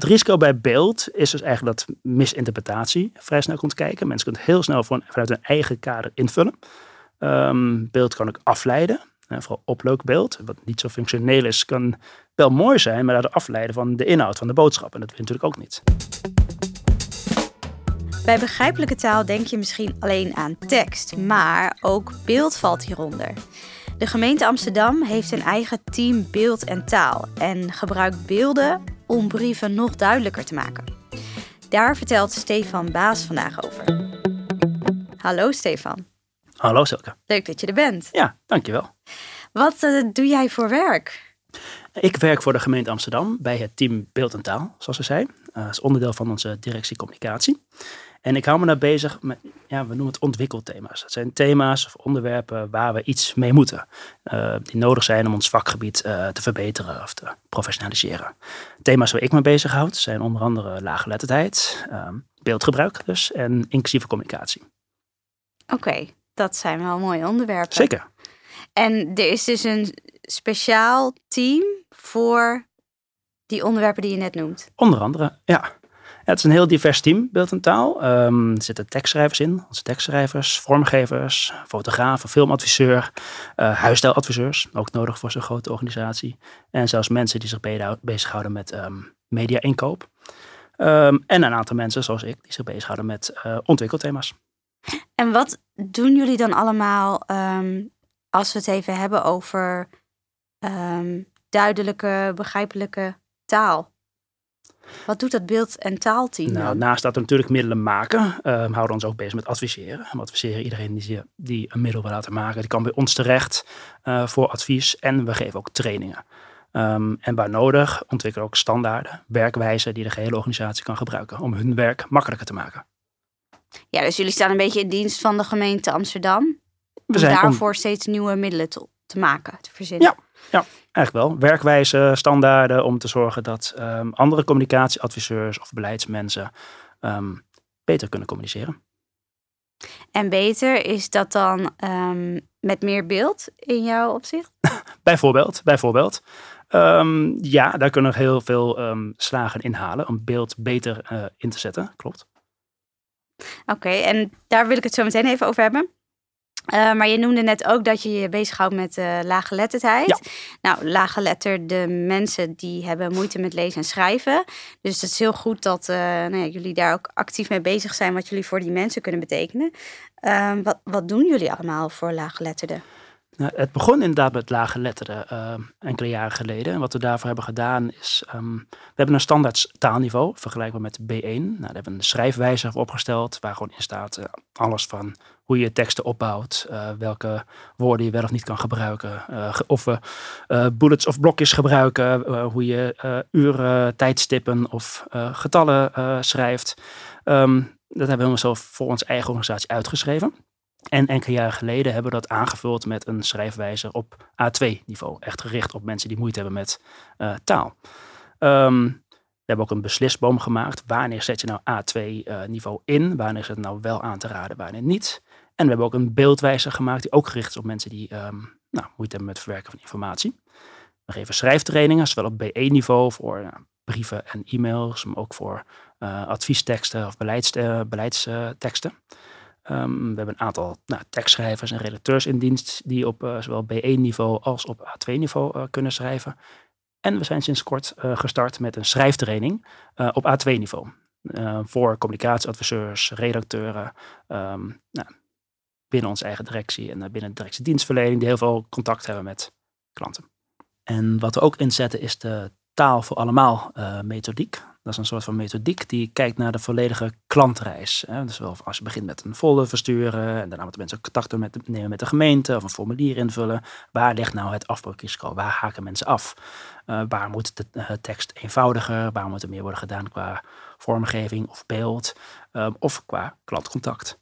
het risico bij beeld is dus eigenlijk dat misinterpretatie vrij snel komt kijken. Mensen kunnen heel snel vanuit hun eigen kader invullen. Um, beeld kan ook afleiden. En vooral opleukbeeld, wat niet zo functioneel is, kan wel mooi zijn, maar daardoor afleiden van de inhoud van de boodschap. En dat wil je natuurlijk ook niet. Bij begrijpelijke taal denk je misschien alleen aan tekst, maar ook beeld valt hieronder. De gemeente Amsterdam heeft een eigen team beeld en taal en gebruikt beelden om brieven nog duidelijker te maken. Daar vertelt Stefan Baas vandaag over. Hallo Stefan. Hallo Silke. Leuk dat je er bent. Ja, dankjewel. Wat uh, doe jij voor werk? Ik werk voor de gemeente Amsterdam bij het team Beeld en Taal, zoals ze zei. Uh, dat is onderdeel van onze directie communicatie. En ik hou me daar bezig met, ja, we noemen het ontwikkelthema's. Dat zijn thema's of onderwerpen waar we iets mee moeten. Uh, die nodig zijn om ons vakgebied uh, te verbeteren of te professionaliseren. Thema's waar ik me bezighoud zijn onder andere laaggeletterdheid, uh, beeldgebruik dus en inclusieve communicatie. Oké, okay, dat zijn wel mooie onderwerpen. Zeker. En er is dus een speciaal team voor die onderwerpen die je net noemt. Onder andere, ja het is een heel divers team, beeld en taal. Um, er zitten tekstschrijvers in, onze tekstschrijvers, vormgevers, fotografen, filmadviseur, uh, huisstijladviseurs, ook nodig voor zo'n grote organisatie. En zelfs mensen die zich bezighouden met um, media-inkoop. Um, en een aantal mensen, zoals ik, die zich bezighouden met uh, ontwikkelthema's. En wat doen jullie dan allemaal als we het even hebben over duidelijke, begrijpelijke taal? Wat doet dat beeld- en taalteam nou, Naast dat we natuurlijk middelen maken, uh, houden we ons ook bezig met adviseren. We adviseren iedereen die, die een middel wil laten maken. Die kan bij ons terecht uh, voor advies en we geven ook trainingen. Um, en waar nodig ontwikkelen we ook standaarden, werkwijzen die de gehele organisatie kan gebruiken om hun werk makkelijker te maken. Ja, dus jullie staan een beetje in dienst van de gemeente Amsterdam. We zijn om daarvoor steeds nieuwe middelen te, te maken, te verzinnen. Ja, ja, eigenlijk wel. Werkwijze, standaarden om te zorgen dat um, andere communicatieadviseurs of beleidsmensen um, beter kunnen communiceren. En beter is dat dan um, met meer beeld in jouw opzicht? bijvoorbeeld, bijvoorbeeld. ja, daar kunnen we heel veel slagen inhalen om beeld beter uh, in te zetten. Klopt. Oké, en daar wil ik het zo meteen even over hebben. Uh, maar je noemde net ook dat je je bezighoudt met uh, laaggeletterdheid. Ja. Nou, laaggeletterde mensen die hebben moeite met lezen en schrijven. Dus het is heel goed dat uh, nou ja, jullie daar ook actief mee bezig zijn... wat jullie voor die mensen kunnen betekenen. Ehm, wat, wat doen jullie allemaal voor laaggeletterden? Nou, het begon inderdaad met lage letteren uh, enkele jaren geleden. En wat we daarvoor hebben gedaan is, um, we hebben een standaard taalniveau, vergelijkbaar met B1. Nou, hebben een schrijfwijzer opgesteld, waar gewoon in staat uh, alles van hoe je teksten opbouwt, uh, welke woorden je wel of niet kan gebruiken, of we bullets of blokjes gebruiken, hoe je uren, tijdstippen of getallen schrijft. Um, dat hebben we zo voor onze eigen organisatie uitgeschreven. En enkele jaren geleden hebben we dat aangevuld met een schrijfwijzer op A2-niveau. Echt gericht op mensen die moeite hebben met uh, taal. Um, we hebben ook een beslisboom gemaakt. Wanneer zet je nou A2-niveau uh, in? Wanneer is het nou wel aan te raden, wanneer niet? En we hebben ook een beeldwijzer gemaakt die ook gericht is op mensen die um, nou, moeite hebben met het verwerken van informatie. We geven schrijftrainingen, zowel op B1-niveau voor uh, brieven en e-mails, maar ook voor adviesteksten of beleids, beleidsteksten. Um, we hebben een aantal nou, tekstschrijvers en redacteurs in dienst die op uh, zowel B1-niveau als op A2-niveau uh, kunnen schrijven. En we zijn sinds kort uh, gestart met een schrijftraining op A2-niveau. voor communicatieadviseurs, redacteuren, um, nou, binnen onze eigen directie en binnen de directiedienstverlening die heel veel contact hebben met klanten. En wat we ook inzetten is de taal voor allemaal methodiek. Dat is een soort van methodiek die kijkt naar de volledige klantreis. Dus wel als je begint met een folder versturen en daarna moeten mensen contact met, nemen met de gemeente of een formulier invullen. Waar ligt nou het afbreukrisico? Waar haken mensen af? Uh, waar moet de uh, tekst eenvoudiger? Waar moet er meer worden gedaan qua vormgeving of beeld uh, of qua klantcontact?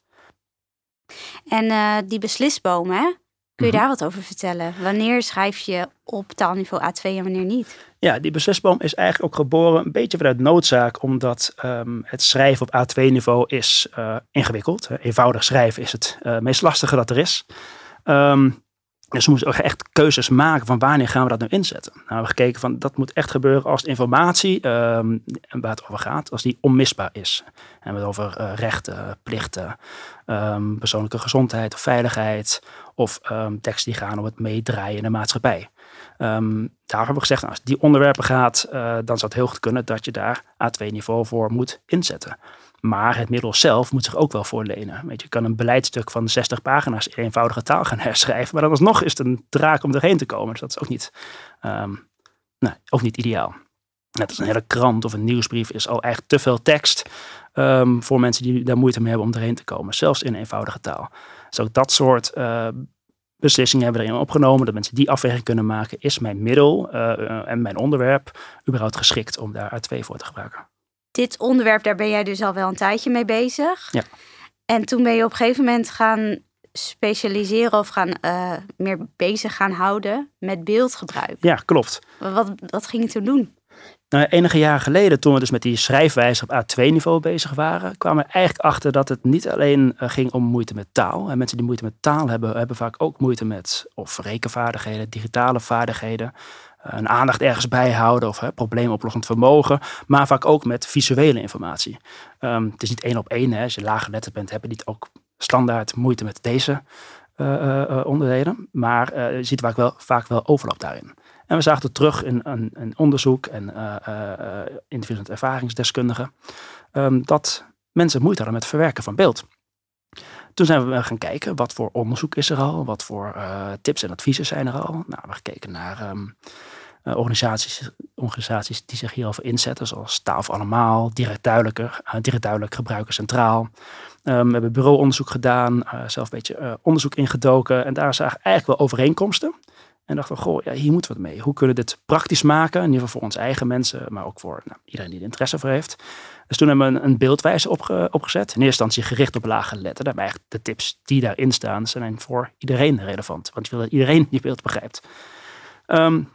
En die beslisbomen, Kun je mhm. daar wat over vertellen? Wanneer schrijf je op taalniveau A2 en wanneer niet? Ja, die beslisboom is eigenlijk ook geboren een beetje vanuit noodzaak, omdat um, het schrijven op A2-niveau is uh, ingewikkeld. Eenvoudig schrijven is het uh, meest lastige dat er is. Um, Dus we moesten ook echt keuzes maken van wanneer gaan we dat nu inzetten. Nou, we hebben gekeken van dat moet echt gebeuren als de informatie um, waar het over gaat, als die onmisbaar is. En we het over uh, rechten, plichten, um, persoonlijke gezondheid of veiligheid of um, teksten die gaan om het meedraaien in de maatschappij. Um, daar hebben we gezegd, nou, als die onderwerpen gaat, uh, dan zou het heel goed kunnen dat je daar A2-niveau voor moet inzetten. Maar het middel zelf moet zich ook wel voorlenen. Weet je, kan een beleidstuk van 60 pagina's in eenvoudige taal gaan herschrijven, maar dan alsnog is het een draak om erheen te komen. Dus dat is ook niet, um, ook niet ideaal. Net als een hele krant of een nieuwsbrief is al echt te veel tekst voor mensen die daar moeite mee hebben om erheen te komen, zelfs in eenvoudige taal. Dus ook dat soort uh, beslissingen hebben we erin opgenomen, dat mensen die afweging kunnen maken, is mijn middel uh, en mijn onderwerp überhaupt geschikt om daar A2 voor te gebruiken dit onderwerp, daar ben jij dus al wel een tijdje mee bezig. Ja. En toen ben je op een gegeven moment gaan specialiseren of gaan uh, meer bezig gaan houden met beeldgebruik. Ja, klopt. Wat, wat ging je toen doen? Nou, enige jaren geleden, toen we dus met die schrijfwijze op A2-niveau bezig waren, kwamen we eigenlijk achter dat het niet alleen uh, ging om moeite met taal. En mensen die moeite met taal hebben, hebben vaak ook moeite met of rekenvaardigheden, digitale vaardigheden, een aandacht ergens bijhouden of probleemoplossend vermogen, maar vaak ook met visuele informatie. Um, het is niet één op één. Als je lage letter bent, heb je niet ook standaard moeite met deze uh, onderdelen, maar je ziet vaak wel, vaak wel overlap daarin. En we zagen het terug in een, onderzoek en individuele ervaringsdeskundigen um, dat mensen moeite hadden met het verwerken van beeld. Toen zijn we gaan kijken, wat voor onderzoek is er al? Wat voor tips en adviezen zijn er al? Nou, we hebben gekeken naar uh, organisaties, organisaties die zich hierover inzetten, zoals Taal voor Allemaal, Direct, Duidelijker, direct Duidelijk Gebruiker Centraal. Um, we hebben bureauonderzoek gedaan, zelf een beetje onderzoek ingedoken en daar zagen eigenlijk wel overeenkomsten. En dachten we, goh, ja, hier moeten we het mee. Hoe kunnen we dit praktisch maken? In ieder geval voor onze eigen mensen, maar ook voor nou, iedereen die er interesse voor heeft. Dus toen hebben we een, een beeldwijze opge, opgezet. In eerste instantie gericht op lage letter. Daarbij de tips die daarin staan, zijn voor iedereen relevant. Want je wil dat iedereen die beeld begrijpt. Um,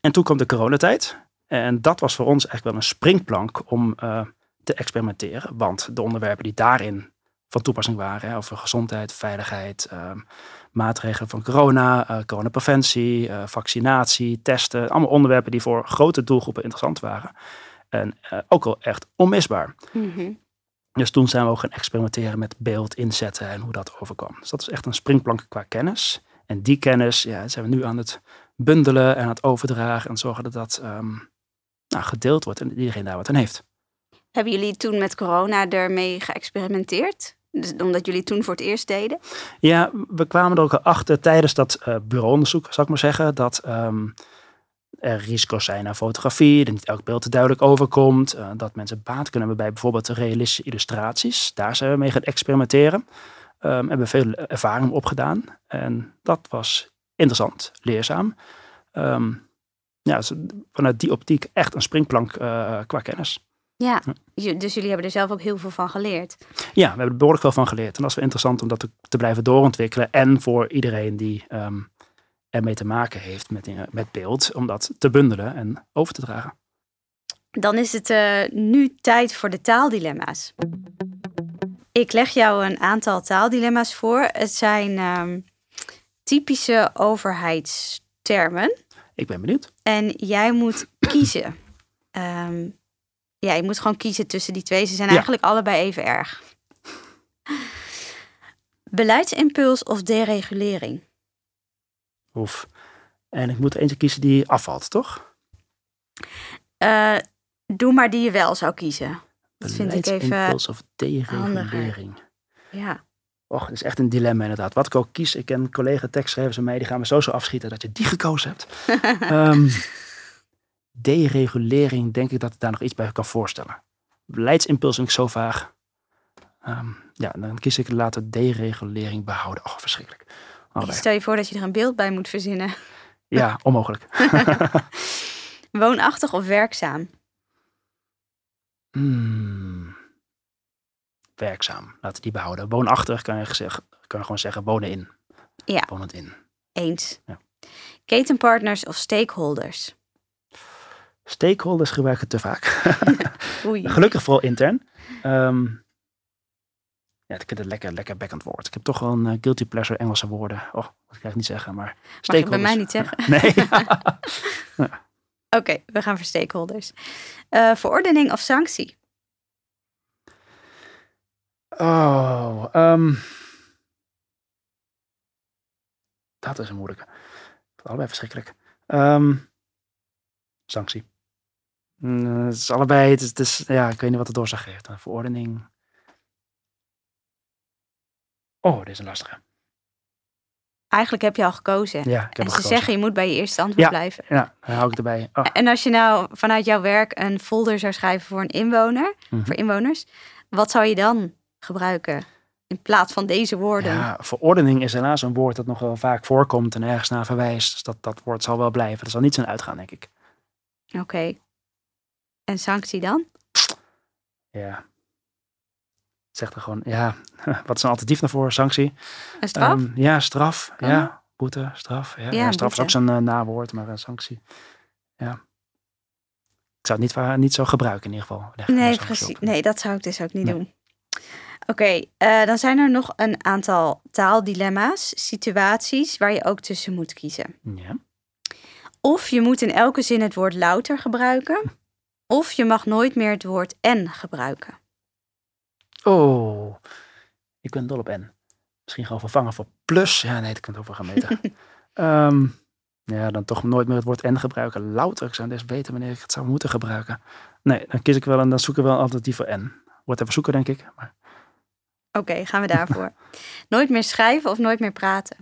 en toen kwam de coronatijd. En dat was voor ons eigenlijk wel een springplank om uh, te experimenteren. Want de onderwerpen die daarin van toepassing waren, over gezondheid, veiligheid, uh, maatregelen van corona, uh, coronapreventie, vaccinatie, testen. Allemaal onderwerpen die voor grote doelgroepen interessant waren. En ook wel echt onmisbaar. Mm -hmm. Dus toen zijn we ook gaan experimenteren met beeld inzetten en hoe dat overkwam. Dus dat is echt een springplank qua kennis. En die kennis ja, zijn we nu aan het bundelen en het overdragen en zorgen dat dat um, nou, gedeeld wordt en iedereen daar wat aan heeft. Hebben jullie toen met corona ermee geëxperimenteerd? Dus omdat jullie toen voor het eerst deden? Ja, we kwamen er ook achter tijdens dat uh, bureauonderzoek, zou ik maar zeggen, dat um, er risico's zijn aan fotografie, dat niet elk beeld te duidelijk overkomt, uh, dat mensen baat kunnen hebben bij bijvoorbeeld realistische illustraties. Daar zijn we mee gaan experimenteren. Um, hebben veel ervaring opgedaan en dat was interessant, leerzaam. Um, ja, vanuit die optiek echt een springplank uh, qua kennis. Ja, dus jullie hebben er zelf ook heel veel van geleerd. Ja, we hebben er behoorlijk veel van geleerd. En dat is wel interessant om dat te, te blijven doorontwikkelen. En voor iedereen die um, ermee te maken heeft met, met beeld, om dat te bundelen en over te dragen. Dan is het uh, nu tijd voor de taaldilemma's. Ik leg jou een aantal taaldilemma's voor. Het zijn um, typische overheidstermen. Ik ben benieuwd. En jij moet kiezen. Um, ja, je moet gewoon kiezen tussen die twee. Ze zijn ja. eigenlijk allebei even erg. Beleidsimpuls of deregulering? Oef. En ik moet er eentje kiezen die afvalt, toch? Uh, doe maar die je wel zou kiezen. Dat vind ik even. Impuls of deregulering. Ja. Och, het is echt een dilemma inderdaad. Wat ik ook kies, ik ken collega tekstschrijvers en mij, die gaan me zo zo afschieten dat je die gekozen hebt. um, deregulering, denk ik dat ik daar nog iets bij kan voorstellen. Beleidsimpuls vind ik zo vaag. Um, ja, dan kies ik later deregulering behouden. Oh, verschrikkelijk. Stel je voor dat je er een beeld bij moet verzinnen. Ja, onmogelijk. Woonachtig of werkzaam? Hmm werkzaam. Laten we die behouden. Woonachtig kan je, gezegd, kan je gewoon zeggen wonen in. Ja. Wonen in. Eens. Ja. Ketenpartners of stakeholders? Stakeholders gebruiken te vaak. Oei. Gelukkig vooral intern. Um, Ja, ik vind het lekker, lekker backend woord. Ik heb toch wel een uh, guilty pleasure Engelse woorden. Oh, dat kan ik niet zeggen, maar Mag je bij mij niet zeggen? nee. Oké, we gaan voor stakeholders. Uh, verordening of sanctie? Oh, um, dat is een moeilijke. Allebei verschrikkelijk. Um, sanctie. Mm, het is allebei, het is, het is, ja, ik weet niet wat de doorslag geeft. Een verordening. Oh, dit is een lastige. Eigenlijk heb je al gekozen. Ja, ik heb en ze zeggen je moet bij je eerste antwoord ja, blijven. Ja, dan hou ik erbij. Oh. En als je nou vanuit jouw werk een folder zou schrijven voor een inwoner, Mhm. voor inwoners, wat zou je dan gebruiken in plaats van deze woorden? Ja, verordening is helaas een woord dat nog wel vaak voorkomt en ergens naar verwijst. Dus dat, dat woord zal wel blijven. Er zal niet zijn uitgaan, denk ik. Oké. En sanctie dan? Ja. Zeg er gewoon, ja, wat is een alternatief daarvoor? Sanctie? Een straf? Ehm, ja, straf. Kan Ja, boete, straf. Ja, Ja, ja, straf is ook zo'n eh, nawoord, maar een sanctie. Ja. Ik zou het niet, niet zo gebruiken in ieder geval. Nee, precies. Nee, dat zou ik dus ook niet Nee. doen. Oké, eh, dan zijn er nog een aantal taaldilemma's, situaties waar je ook tussen moet kiezen. Ja. Of je moet in elke zin het woord louter gebruiken, of je mag nooit meer het woord en gebruiken. Oh, ik ben dol op N. Misschien gewoon vervangen voor plus. Ja, nee, dat kan het over gaan meten. Ehm, ja, dan toch nooit meer het woord N gebruiken. Louter, ik zou des weten wanneer ik het zou moeten gebruiken. Nee, dan kies ik wel en dan zoek ik wel een alternatief voor N. Wordt even zoeken, denk ik. Maar Oké, gaan we daarvoor. nooit meer schrijven of nooit meer praten.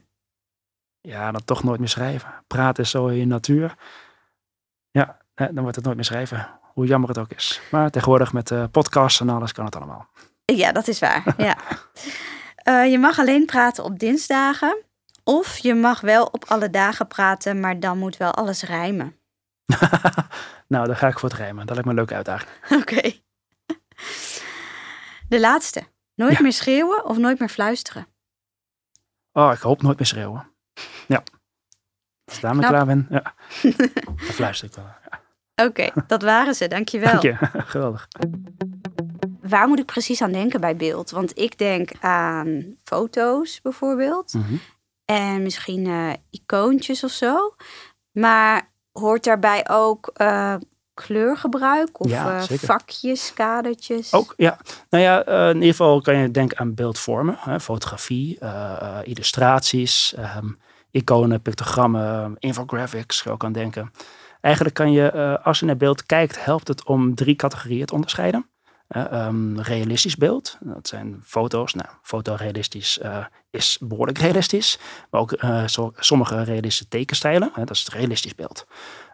ja, dan toch nooit meer schrijven. Praten is zo in je natuur. Ja, dan wordt het nooit meer schrijven. Hoe jammer het ook is. Maar tegenwoordig met eh, podcasts en alles kan het allemaal. Ja, dat is waar. ja. Eh, je mag alleen praten op dinsdagen. Of je mag wel op alle dagen praten, maar dan moet wel alles rijmen. nou, dan ga ik voor het rijmen. Dat lijkt me een leuke uitdaging. Oké. De laatste. Nooit Ja. meer schreeuwen of nooit meer fluisteren. Oh, ik hoop nooit meer schreeuwen. Ja. Als ik daarmee klaar ben, ja. dan fluister ik wel. Ja. Oké, dat waren ze. Dankjewel. Dank je. Geweldig. Waar moet ik precies aan denken bij beeld? Want ik denk aan foto's bijvoorbeeld. Mhm. En misschien eh, icoontjes of zo. Maar hoort daarbij ook eh, kleurgebruik of Ja, eh, vakjes, kadertjes? Ook, ja. Nou ja, in ieder geval kan je denken aan beeldvormen. Hè, fotografie, illustraties, ehm, iconen, pictogrammen, infographics, zou ik aan denken. Eigenlijk kan je, eh, als je naar beeld kijkt, helpt het om drie categorieën te onderscheiden. Eh, ehm, realistisch beeld, dat zijn foto's. Nou, fotorealistisch eh, is behoorlijk realistisch. Maar ook sommige realistische tekenstijlen, dat is het realistisch beeld.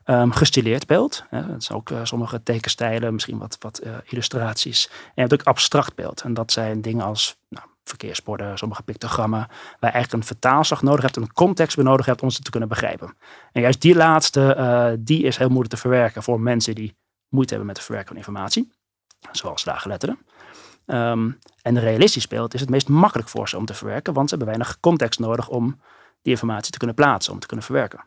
Ehm, gestileerd beeld, dat zijn ook sommige tekenstijlen, misschien wat, wat illustraties. En je hebt ook abstract beeld. En dat zijn dingen als nou, verkeersborden, sommige pictogrammen, waar je eigenlijk een vertaalslag nodig hebt, een context nodig hebt om ze te kunnen begrijpen. En juist die laatste, eh, die is heel moeilijk te verwerken voor mensen die moeite hebben met het verwerken van informatie, zoals laaggeletterden. Ehm en realistisch beeld is het meest makkelijk voor ze om te verwerken, want ze hebben weinig context nodig om die informatie te kunnen plaatsen, om te kunnen verwerken.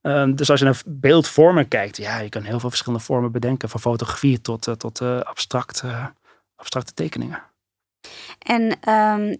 Ehm, dus als je naar beeldvormen kijkt, ja, je kan heel veel verschillende vormen bedenken, van fotografie tot, eh, tot eh, abstracte tekeningen. En ehm,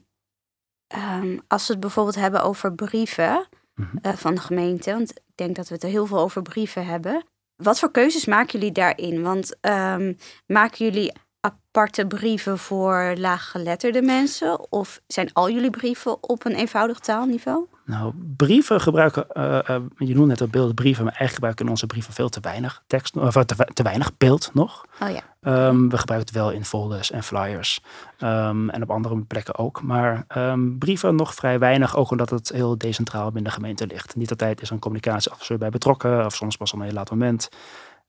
ehm, als we het bijvoorbeeld hebben over brieven Mhm. eh, van de gemeente, want ik denk dat we het er heel veel over brieven hebben. Wat voor keuzes maken jullie daarin? Want ehm, maken jullie aparte brieven voor laaggeletterde mensen? Of zijn al jullie brieven op een eenvoudig taalniveau? Nou, brieven gebruiken, eh, eh, je noemt net al beeldbrieven, maar eigenlijk gebruiken onze brieven veel te weinig tekst, of te, te weinig beeld nog. Oh ja. Ehm, we gebruiken het wel in folders en flyers ehm, en op andere plekken ook. Maar ehm, brieven nog vrij weinig, ook omdat het heel decentraal binnen de gemeente ligt. Niet altijd is een communicatieofficer bij betrokken, of soms pas op een heel laat moment.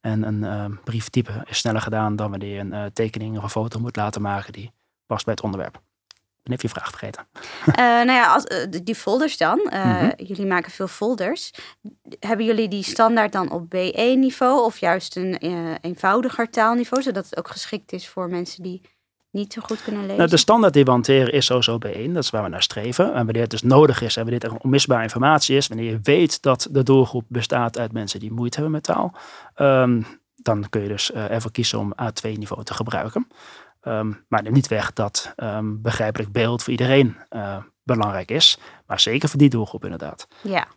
En een ehm brieftype is sneller gedaan dan wanneer je een eh, tekening of een foto moet laten maken die past bij het onderwerp. Ben even je vraag vergeten. Eh, nou ja, als, eh, die folders dan. eh, Mhm. Jullie maken veel folders. Hebben jullie die standaard dan op B1-niveau of juist een eenvoudiger taalniveau, zodat het ook geschikt is voor mensen die niet zo goed kunnen lezen? Nou, de standaard die we hanteren is sowieso B1. Dat is waar we naar streven. En wanneer het dus nodig is en wanneer het echt onmisbare informatie is, wanneer je weet dat de doelgroep bestaat uit mensen die moeite hebben met taal, ehm, dan kun je dus ervoor kiezen om A2-niveau te gebruiken. Um, maar neem niet weg dat um, begrijpelijk beeld voor iedereen uh, belangrijk is. Maar zeker voor die doelgroep inderdaad. Ja,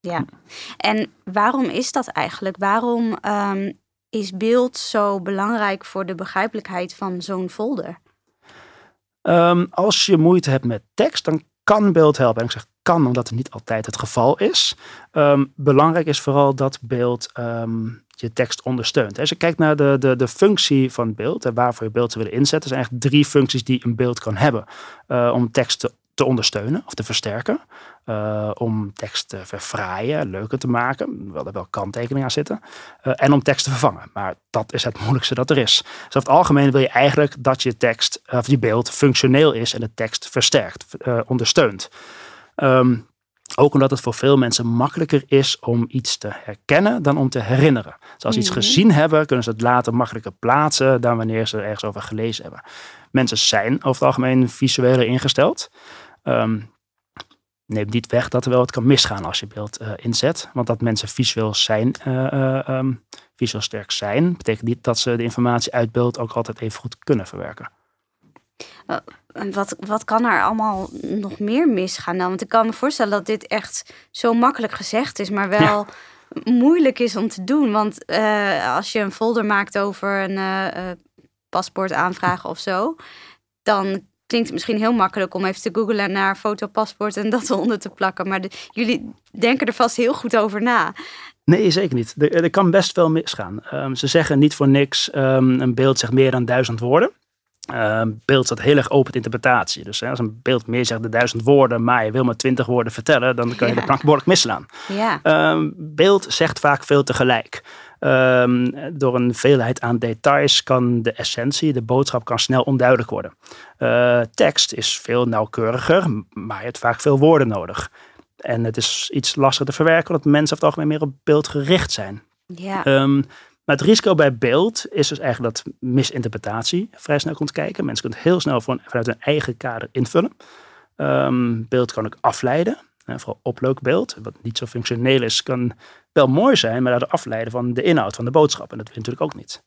ja. En waarom is dat eigenlijk? Waarom um, is beeld zo belangrijk voor de begrijpelijkheid van zo'n folder? als je moeite hebt met tekst, dan kan beeld helpen. En ik zeg kan, omdat het niet altijd het geval is. belangrijk is vooral dat beeld je tekst ondersteunt. Als je kijkt naar de, de, de functie van beeld en waarvoor je beeld te willen inzetten, zijn eigenlijk drie functies die een beeld kan hebben uh, om tekst te, te, ondersteunen of te versterken. Uh, om tekst te verfraaien, leuker te maken, wel er wel kanttekeningen aan zitten. Uh, en om tekst te vervangen. Maar dat is het moeilijkste dat er is. Dus over het algemeen wil je eigenlijk dat je tekst, of je beeld functioneel is en de tekst versterkt, ondersteunt. Um, ook omdat het voor veel mensen makkelijker is om iets te herkennen dan om te herinneren. Dus als ze iets mhm. gezien hebben, kunnen ze het later makkelijker plaatsen dan wanneer ze ergens over gelezen hebben. Mensen zijn over het algemeen visueler ingesteld. Um, neemt niet weg dat er wel wat kan misgaan als je beeld uh, inzet. Want dat mensen visueel zijn, uh, um, visueel sterk zijn, betekent niet dat ze de informatie uit beeld ook altijd even goed kunnen verwerken. Uh, wat, wat kan er allemaal nog meer misgaan dan? Want ik kan me voorstellen dat dit echt zo makkelijk gezegd is, maar wel moeilijk is om te doen. Want als je een folder maakt over een paspoortaanvraag of zo, dan klinkt het misschien heel makkelijk om even te googlen naar fotopaspoort en dat eronder te plakken. Maar de, jullie denken er vast heel goed over na. Nee, zeker niet. Er, er kan best wel misgaan. Um, ze zeggen niet voor niks, um, een beeld zegt meer dan duizend woorden. Uh, beeld staat heel erg open interpretatie. Dus hè, als een beeld meer zegt de duizend woorden, maar je wil maar twintig woorden vertellen, dan kan je de plank behoorlijk misslaan. Ja. Beeld zegt vaak veel tegelijk. Um, door een veelheid aan details kan de essentie, de boodschap, kan snel onduidelijk worden. Uh, tekst is veel nauwkeuriger, maar je hebt vaak veel woorden nodig. En het is iets lastiger te verwerken, omdat mensen over het algemeen meer op beeld gericht zijn. Ja. Um, maar het risico bij beeld is dus eigenlijk dat misinterpretatie vrij snel komt kijken. Mensen kunnen het heel snel vanuit hun eigen kader invullen. Um, beeld kan ook afleiden. Vooral opleukbeeld, wat niet zo functioneel is, kan wel mooi zijn, maar daardoor afleiden van de inhoud van de boodschap. En dat wil je natuurlijk ook niet.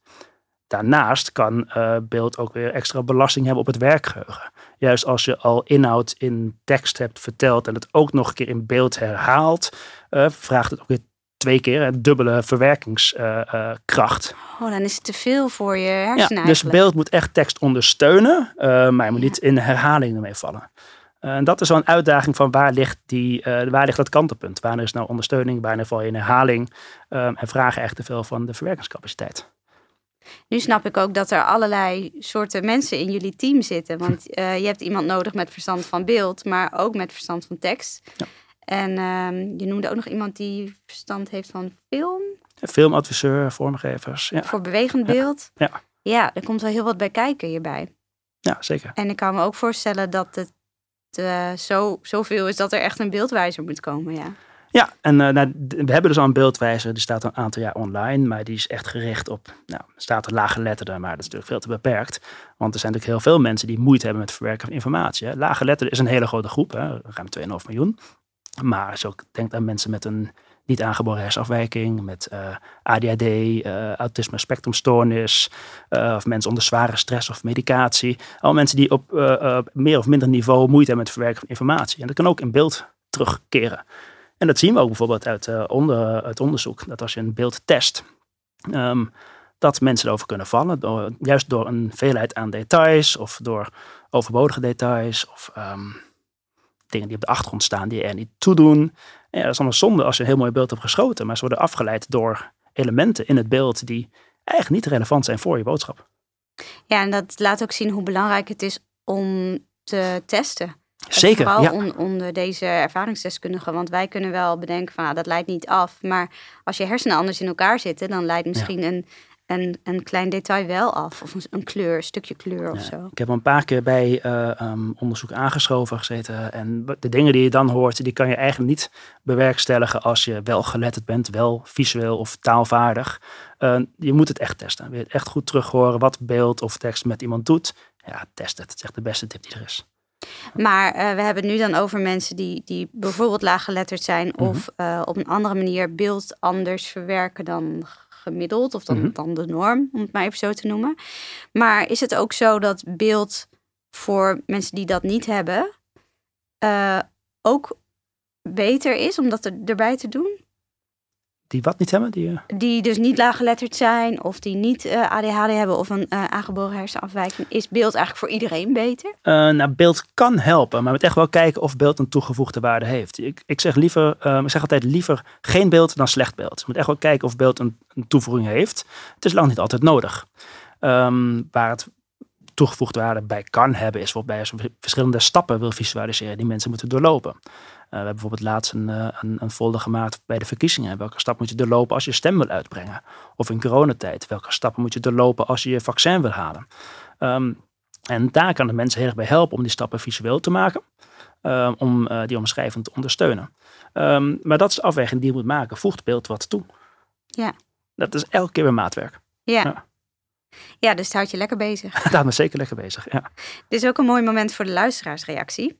Daarnaast kan uh, beeld ook weer extra belasting hebben op het werkgeheugen. Juist als je al inhoud in tekst hebt verteld en het ook nog een keer in beeld herhaalt, uh, vraagt het ook weer twee keer, een dubbele verwerkingskracht. oh, dan is het te veel voor je hersenen. Ja, dus beeld moet echt tekst ondersteunen, maar je moet niet in herhaling ermee vallen. Uh, en dat is wel een uitdaging van waar ligt, die, uh, waar ligt dat kantelpunt? Wanneer is nou ondersteuning, wanneer val je in herhaling? en vragen echt te veel van de verwerkingscapaciteit. Nu snap ik ook dat er allerlei soorten mensen in jullie team zitten. Want je hebt iemand nodig met verstand van beeld, maar ook met verstand van tekst. Ja. En um, je noemde ook nog iemand die verstand heeft van film. Filmadviseur, vormgevers. Ja. Voor bewegend beeld. Ja. ja. er komt wel heel wat bij kijken hierbij. Ja, zeker. En ik kan me ook voorstellen dat het uh, zo, zoveel is dat er echt een beeldwijzer moet komen. Ja. Ja, en uh, nou, we hebben dus al een beeldwijzer, die staat een aantal jaar online, maar die is echt gericht op, nou, staat er lage letterden, maar dat is natuurlijk veel te beperkt. Want er zijn natuurlijk heel veel mensen die moeite hebben met het verwerken van informatie. Lage letterden is een hele grote groep, hè, ruim 2,5 miljoen. Maar als je ook aan mensen met een niet aangeboren hersenafwijking, met eh, ADHD, uh, eh, autisme spectrumstoornis, uh, of mensen onder zware stress of medicatie. Al mensen die op meer of minder niveau moeite hebben met het verwerken van informatie. En dat kan ook in beeld terugkeren. En dat zien we ook bijvoorbeeld uit onder, het onderzoek, dat als je een beeld test, um, dat mensen erover kunnen vallen, door, juist door een veelheid aan details of door overbodige details of... Um, dingen die op de achtergrond staan die er niet toe doen. Ja, dat is allemaal zonde als je een heel mooi beeld hebt geschoten, maar ze worden afgeleid door elementen in het beeld die eigenlijk niet relevant zijn voor je boodschap. Ja, en dat laat ook zien hoe belangrijk het is om te testen. Zeker. Vooral ja. onder deze ervaringsdeskundigen. Want wij kunnen wel bedenken van nou, dat leidt niet af. Maar als je hersenen anders in elkaar zitten, dan leidt misschien een een, een klein detail wel af. Of een, kleur, een stukje kleur of zo. Ik heb een paar keer bij uh, onderzoek aangeschoven gezeten. En de dingen die je dan hoort, die kan je eigenlijk niet bewerkstelligen als je wel geletterd bent, wel visueel of taalvaardig. Uh, je moet het echt testen. Wil je het echt goed terug horen wat beeld of tekst met iemand doet? Ja, test het. Het is echt de beste tip die er is. Maar uh, we hebben het nu dan over mensen die, die bijvoorbeeld laaggeletterd zijn mm -hmm. of uh, op een andere manier beeld anders verwerken dan gemiddeld of dan, Mhm. dan de norm, om het maar even zo te noemen. Maar is het ook zo dat beeld voor mensen die dat niet hebben eh, ook beter is om dat er, erbij te doen? Die wat niet hebben, die... eh, Die dus niet laaggeletterd zijn of die niet eh, ADHD hebben of een eh, aangeboren hersenafwijking. Is beeld eigenlijk voor iedereen beter? Nou, beeld kan helpen, maar je moet echt wel kijken of beeld een toegevoegde waarde heeft. Ik, ik zeg liever, eh, ik zeg altijd liever geen beeld dan slecht beeld. Je moet echt wel kijken of beeld een, een toevoeging heeft. Het is lang niet altijd nodig. Ehm, waar het toegevoegde waarde bij kan hebben, is bijvoorbeeld bij verschillende stappen wil visualiseren die mensen moeten doorlopen. Eh, we hebben bijvoorbeeld laatst een, eh, een, een folder gemaakt bij de verkiezingen. Welke stap moet je doorlopen als je stem wil uitbrengen? Of in coronatijd, welke stappen moet je doorlopen als je je vaccin wil halen? Ehm, en daar kan de mensen heel erg bij helpen om die stappen visueel te maken. eh, om die omschrijving te ondersteunen. Ehm, maar dat is de afweging die je moet maken. Voegt beeld wat toe? Ja. Dat is elke keer weer maatwerk. Ja. Ja. Ja, dus het houdt je lekker bezig. Daar houdt me zeker lekker bezig. Ja. Dit is ook een mooi moment voor de luisteraarsreactie.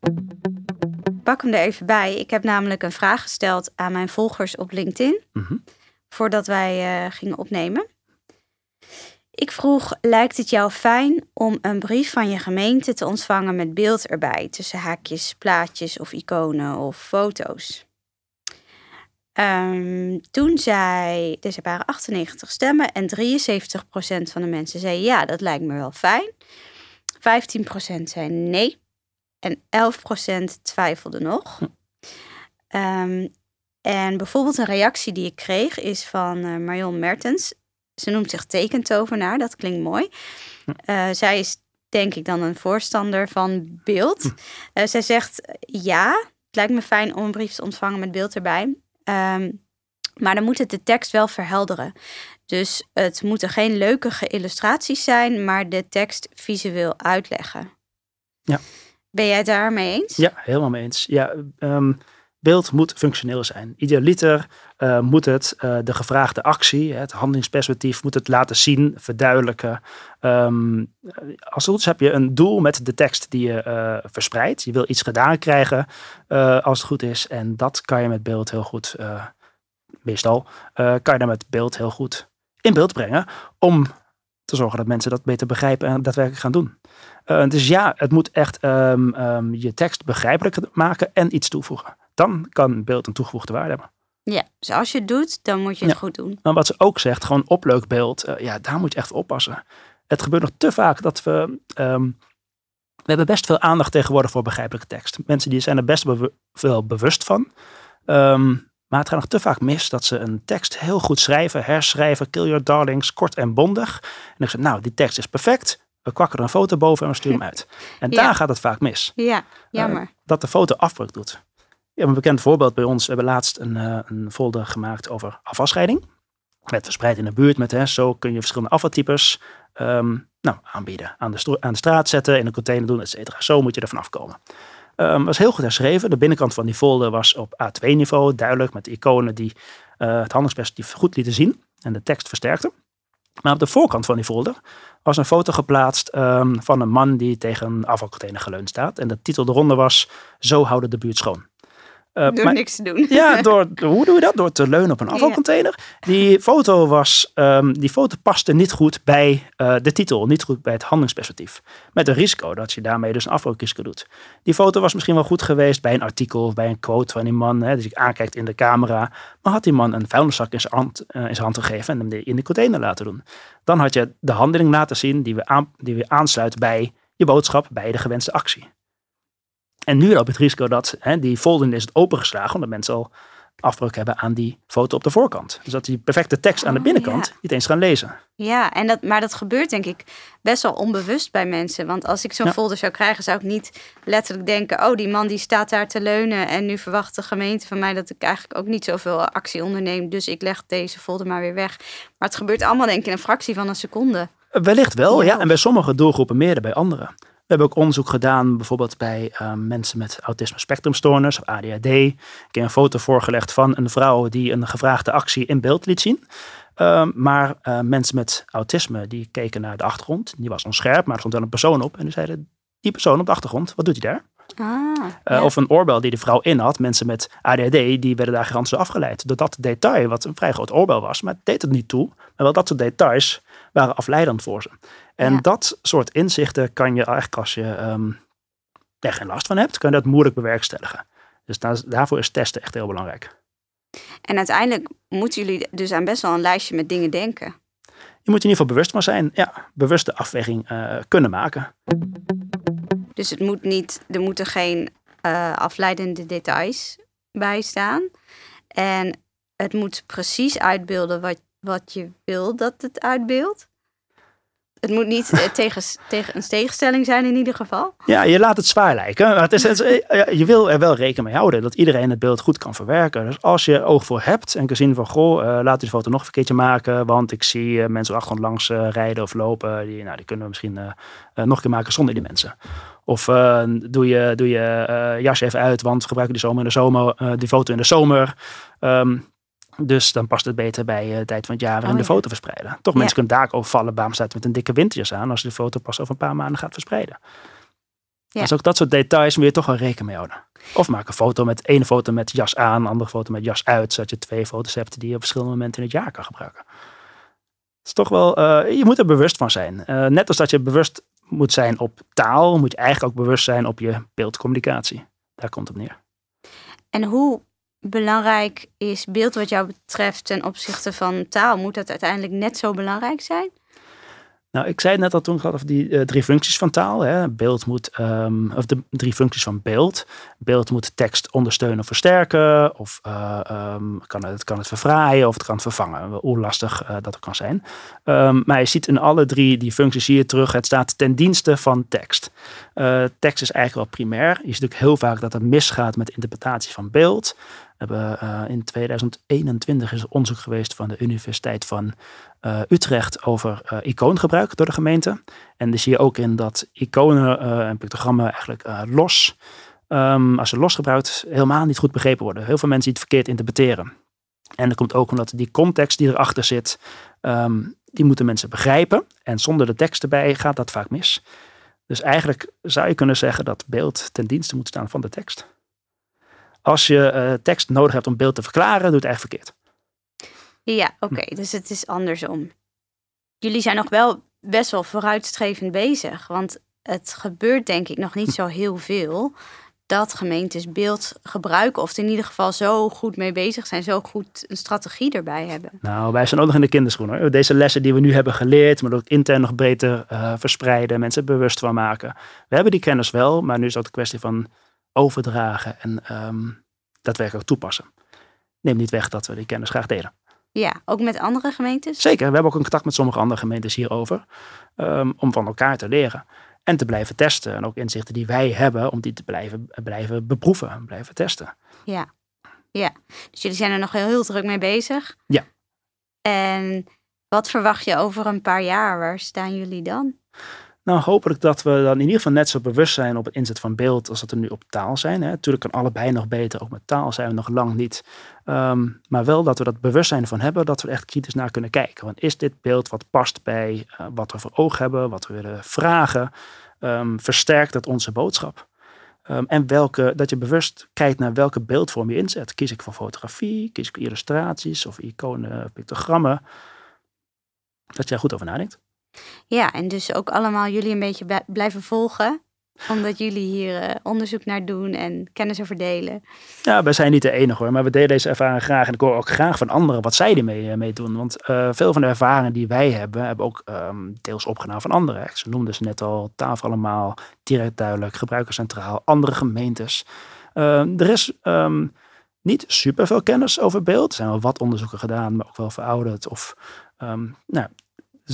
Pak hem er even bij. Ik heb namelijk een vraag gesteld aan mijn volgers op LinkedIn. Mhm. Voordat wij eh, gingen opnemen. Ik vroeg, lijkt het jou fijn om een brief van je gemeente te ontvangen met beeld erbij? Tussen haakjes, plaatjes of iconen of foto's. Ehm, toen zei, dus er waren 98 stemmen en 73% van de mensen zei ja, dat lijkt me wel fijn. 15% zei nee en 11% twijfelde nog. Ehm, en bijvoorbeeld een reactie die ik kreeg is van eh, Marion Mertens. Ze noemt zich tekentovenaar, dat klinkt mooi. Eh, zij is denk ik dan een voorstander van beeld. Eh, zij zegt ja, het lijkt me fijn om een brief te ontvangen met beeld erbij. Ehm, maar dan moet het de tekst wel verhelderen. Dus het moeten geen leukige illustraties zijn, maar de tekst visueel uitleggen. Ja. Ben jij daarmee eens? Ja, helemaal mee eens. Ja, ehm, beeld moet functioneel zijn. Idealiter eh, moet het eh, de gevraagde actie, het handelingsperspectief, moet het laten zien, verduidelijken. Ehm, als het goed is heb je een doel met de tekst die je eh, verspreidt. Je wil iets gedaan krijgen eh, als het goed is. En dat kan je met beeld heel goed, eh, meestal, eh, kan je daar met beeld heel goed in beeld brengen. Om te zorgen dat mensen dat beter begrijpen en daadwerkelijk gaan doen. Uh, dus ja, het moet echt um, um, je tekst begrijpelijk maken en iets toevoegen. Dan kan beeld een toegevoegde waarde hebben. Ja, dus als je het doet, dan moet je het ja. goed doen. Maar wat ze ook zegt, gewoon opleukbeeld, uh, ja, daar moet je echt oppassen. Het gebeurt nog te vaak dat we. Um, we hebben best veel aandacht tegenwoordig voor begrijpelijke tekst. Mensen die zijn er best veel bewust van. maar het gaat nog te vaak mis dat ze een tekst heel goed schrijven, herschrijven, kill your darlings, kort en bondig. En ik zeg, nou, die tekst is perfect. We kwakken er een foto boven en we sturen hem uit. En ja. daar gaat het vaak mis. Ja, jammer. Uh, dat de foto afbreuk doet. Ja, een bekend voorbeeld bij ons. We hebben laatst een, uh, een folder gemaakt over afvalscheiding. Met verspreid in de buurt. Met, hè, zo kun je verschillende afvaltypes um, nou, aanbieden. Aan de, aan de straat zetten, in een container doen, et cetera. Zo moet je ervan afkomen. Um, was heel goed herschreven. De binnenkant van die folder was op A2-niveau. Duidelijk met iconen die uh, het handelingsperspectief goed lieten zien. En de tekst versterkten. Maar op de voorkant van die folder was een foto geplaatst um, van een man die tegen een afvalcontainer geleund staat. En de titel eronder was: Zo houden de buurt schoon. Uh, door maar, niks te doen. Ja, door, hoe doe je dat? Door te leunen op een afvalcontainer. Ja. Die foto was, um, die foto paste niet goed bij uh, de titel, niet goed bij het handelingsperspectief. Met een risico dat je daarmee dus een afvalrisico doet. Die foto was misschien wel goed geweest bij een artikel of bij een quote van die man, hè, die zich aankijkt in de camera. Maar had die man een vuilniszak in zijn hand, uh, in zijn hand gegeven en hem in de container laten doen. Dan had je de handeling laten zien die aan, die weer aansluit bij je boodschap, bij de gewenste actie. En nu loop je het risico dat hè, die folder is het opengeslagen, omdat mensen al afbreuk hebben aan die foto op de voorkant. Dus dat die perfecte tekst aan de binnenkant oh, ja. niet eens gaan lezen. Ja, en dat, maar dat gebeurt denk ik best wel onbewust bij mensen. Want als ik zo'n ja. folder zou krijgen, zou ik niet letterlijk denken... oh, die man die staat daar te leunen en nu verwacht de gemeente van mij... dat ik eigenlijk ook niet zoveel actie onderneem. Dus ik leg deze folder maar weer weg. Maar het gebeurt allemaal denk ik in een fractie van een seconde. Wellicht wel, ja. ja. En bij sommige doelgroepen meer dan bij anderen. We hebben ook onderzoek gedaan, bijvoorbeeld bij uh, mensen met autisme spectrumstoornis of ADHD. Ik heb een foto voorgelegd van een vrouw die een gevraagde actie in beeld liet zien. Uh, maar uh, mensen met autisme die keken naar de achtergrond. Die was onscherp, maar er stond wel een persoon op. En die zeiden, die persoon op de achtergrond, wat doet hij daar? Ah, Of een oorbel die de vrouw in had. Mensen met ADHD, die werden daar gigantisch afgeleid. Door dat detail, wat een vrij groot oorbel was. Maar het deed het niet toe. Maar wel dat soort details waren afleidend voor ze. En Ja. dat soort inzichten kan je eigenlijk als je ehm er geen last van hebt, kan je dat moeilijk bewerkstelligen. Dus daar, daarvoor is testen echt heel belangrijk. En uiteindelijk moeten jullie dus aan best wel een lijstje met dingen denken. Je moet in ieder geval bewust van zijn. Ja, bewuste afweging eh, kunnen maken. Dus het moet niet, er moeten geen eh, afleidende details bij staan. En het moet precies uitbeelden wat, wat je wil dat het uitbeeldt. Het moet niet eh, tegen, tegen een tegenstelling zijn in ieder geval. Ja, je laat het zwaar lijken. Maar het is, het is- eh, je wil er wel rekening mee houden dat iedereen het beeld goed kan verwerken. Dus als je oog voor hebt en kan zien van, goh, eh, laat die foto nog een keertje maken. Want ik zie eh, mensen achter ons langs eh, rijden of lopen. Die, nou, die kunnen we misschien eh, eh, nog een keer maken zonder die mensen. Of eh, doe je, doe je eh, jas even uit, want gebruiken die, zomer in de zomer, eh, die foto in de zomer. Ehm, dus dan past het beter bij eh, de tijd van het jaar waarin Oh, de ja. foto verspreiden. Toch, mensen kunnen daar ook overvallen. Waarom staat met een dikke winterjas aan als je de foto pas over een paar maanden gaat verspreiden? Ja. Dus ook dat soort details moet je toch wel rekening mee houden. Of maak een foto met één foto met jas aan, andere foto met jas uit, zodat je twee foto's hebt die je op verschillende momenten in het jaar kan gebruiken. Het is toch wel, eh, je moet er bewust van zijn. Eh, net als dat je bewust moet zijn op taal, moet je eigenlijk ook bewust zijn op je beeldcommunicatie. Daar komt het op neer. En hoe belangrijk is beeld wat jou betreft ten opzichte van taal? Moet dat uiteindelijk net zo belangrijk zijn? Nou, ik zei net al toen gehad over die eh, drie functies van taal. Hè. Beeld moet, ehm, of de drie functies van beeld. Beeld moet tekst ondersteunen of versterken. Of eh, ehm, kan het, kan het verfraaien of het kan het vervangen. Hoe lastig eh, dat ook kan zijn. Ehm, maar je ziet in alle drie die functies hier terug. Het staat ten dienste van tekst. Tekst is eigenlijk wel primair. Je ziet ook heel vaak dat het misgaat met interpretatie van beeld. Hebben eh, in 2021 is er onderzoek geweest van de Universiteit van eh, Utrecht over eh, icoongebruik door de gemeente. En dan zie je ook in dat iconen en pictogrammen eigenlijk los, ehm, als ze los gebruikt, helemaal niet goed begrepen worden. Heel veel mensen die het verkeerd interpreteren. En dat komt ook omdat die context die erachter zit, ehm, die moeten mensen begrijpen. En zonder de tekst erbij gaat dat vaak mis. Dus eigenlijk zou je kunnen zeggen dat beeld ten dienste moet staan van de tekst. Als je eh, tekst nodig hebt om beeld te verklaren, doe het eigenlijk verkeerd. Ja, oké. Dus het is andersom. Jullie zijn nog wel best wel vooruitstrevend bezig. Want het gebeurt denk ik nog niet zo heel veel dat gemeentes beeld gebruiken. Of in ieder geval zo goed mee bezig zijn. Zo goed een strategie erbij hebben. Nou, wij zijn ook nog in de kinderschoenen. hoor. Deze lessen die we nu hebben geleerd, maar ook intern nog beter eh, verspreiden, mensen bewust van maken. We hebben die kennis wel, maar nu is ook een kwestie van overdragen en ehm daadwerkelijk toepassen. Neem niet weg dat we die kennis graag delen. Ja, ook met andere gemeentes. Zeker, we hebben ook een contact met sommige andere gemeentes hierover, ehm, om van elkaar te leren. En te blijven testen. En ook inzichten die wij hebben, om die te blijven, blijven beproeven, blijven testen. Ja. ja. Dus jullie zijn er nog heel, heel druk mee bezig. Ja. En wat verwacht je over een paar jaar? Waar staan jullie dan? Nou, hopelijk dat we dan in ieder geval net zo bewust zijn op het inzet van beeld als dat we nu op taal zijn. Hè. Natuurlijk kan allebei nog beter, ook met taal zijn we nog lang niet. Ehm, maar wel dat we dat bewustzijn van hebben, dat we echt kritisch naar kunnen kijken. Want is dit beeld wat past bij eh, wat we voor oog hebben, wat we willen vragen? Ehm, versterkt het onze boodschap? Ehm, en welke, dat je bewust kijkt naar welke beeldvorm je inzet. Kies ik voor fotografie, kies ik voor illustraties of iconen, pictogrammen? Dat je daar goed over nadenkt. Ja, en dus ook allemaal jullie een beetje blijven volgen. Omdat jullie hier eh, onderzoek naar doen en kennis over delen. Ja, wij zijn niet de enige hoor, maar we delen deze ervaring graag. En ik hoor ook graag van anderen wat zij ermee mee doen. Want eh, veel van de ervaringen die wij hebben, hebben ook ehm, deels opgedaan van anderen. Ze noemden ze net al, tafel allemaal, direct duidelijk, gebruikerscentraal, andere gemeentes. Ehm, er is ehm, niet super veel kennis over beeld. Er zijn wel wat onderzoeken gedaan, maar ook wel verouderd. Of, ehm, nou,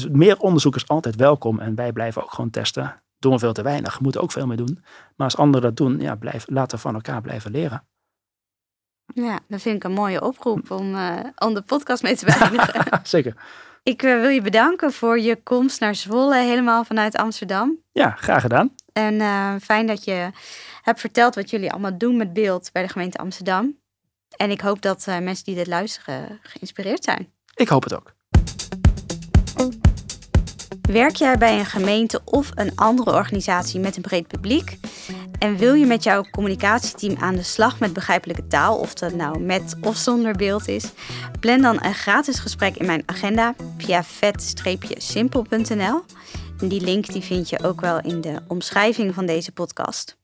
dus meer onderzoek is altijd welkom en wij blijven ook gewoon testen. Doen we veel te weinig, moeten ook veel mee doen. Maar als anderen dat doen, ja, blijf, laten we van elkaar blijven leren. Ja, dat vind ik een mooie oproep om, eh, om de podcast mee te beëindigen. Zeker. ik eh, wil je bedanken voor je komst naar Zwolle, helemaal vanuit Amsterdam. Ja, graag gedaan. En eh, fijn dat je hebt verteld wat jullie allemaal doen met beeld bij de gemeente Amsterdam. En ik hoop dat mensen die dit luisteren geïnspireerd zijn. Ik hoop het ook. Werk jij bij een gemeente of een andere organisatie met een breed publiek? En wil je met jouw communicatieteam aan de slag met begrijpelijke taal, of dat nou met of zonder beeld is, plan dan een gratis gesprek in mijn agenda via vet-simpel.nl. Die link die vind je ook wel in de omschrijving van deze podcast.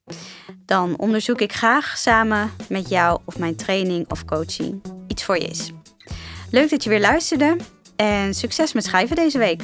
Dan onderzoek ik graag samen met jou of mijn training of coaching iets voor je is. Leuk dat je weer luisterde en succes met schrijven deze week.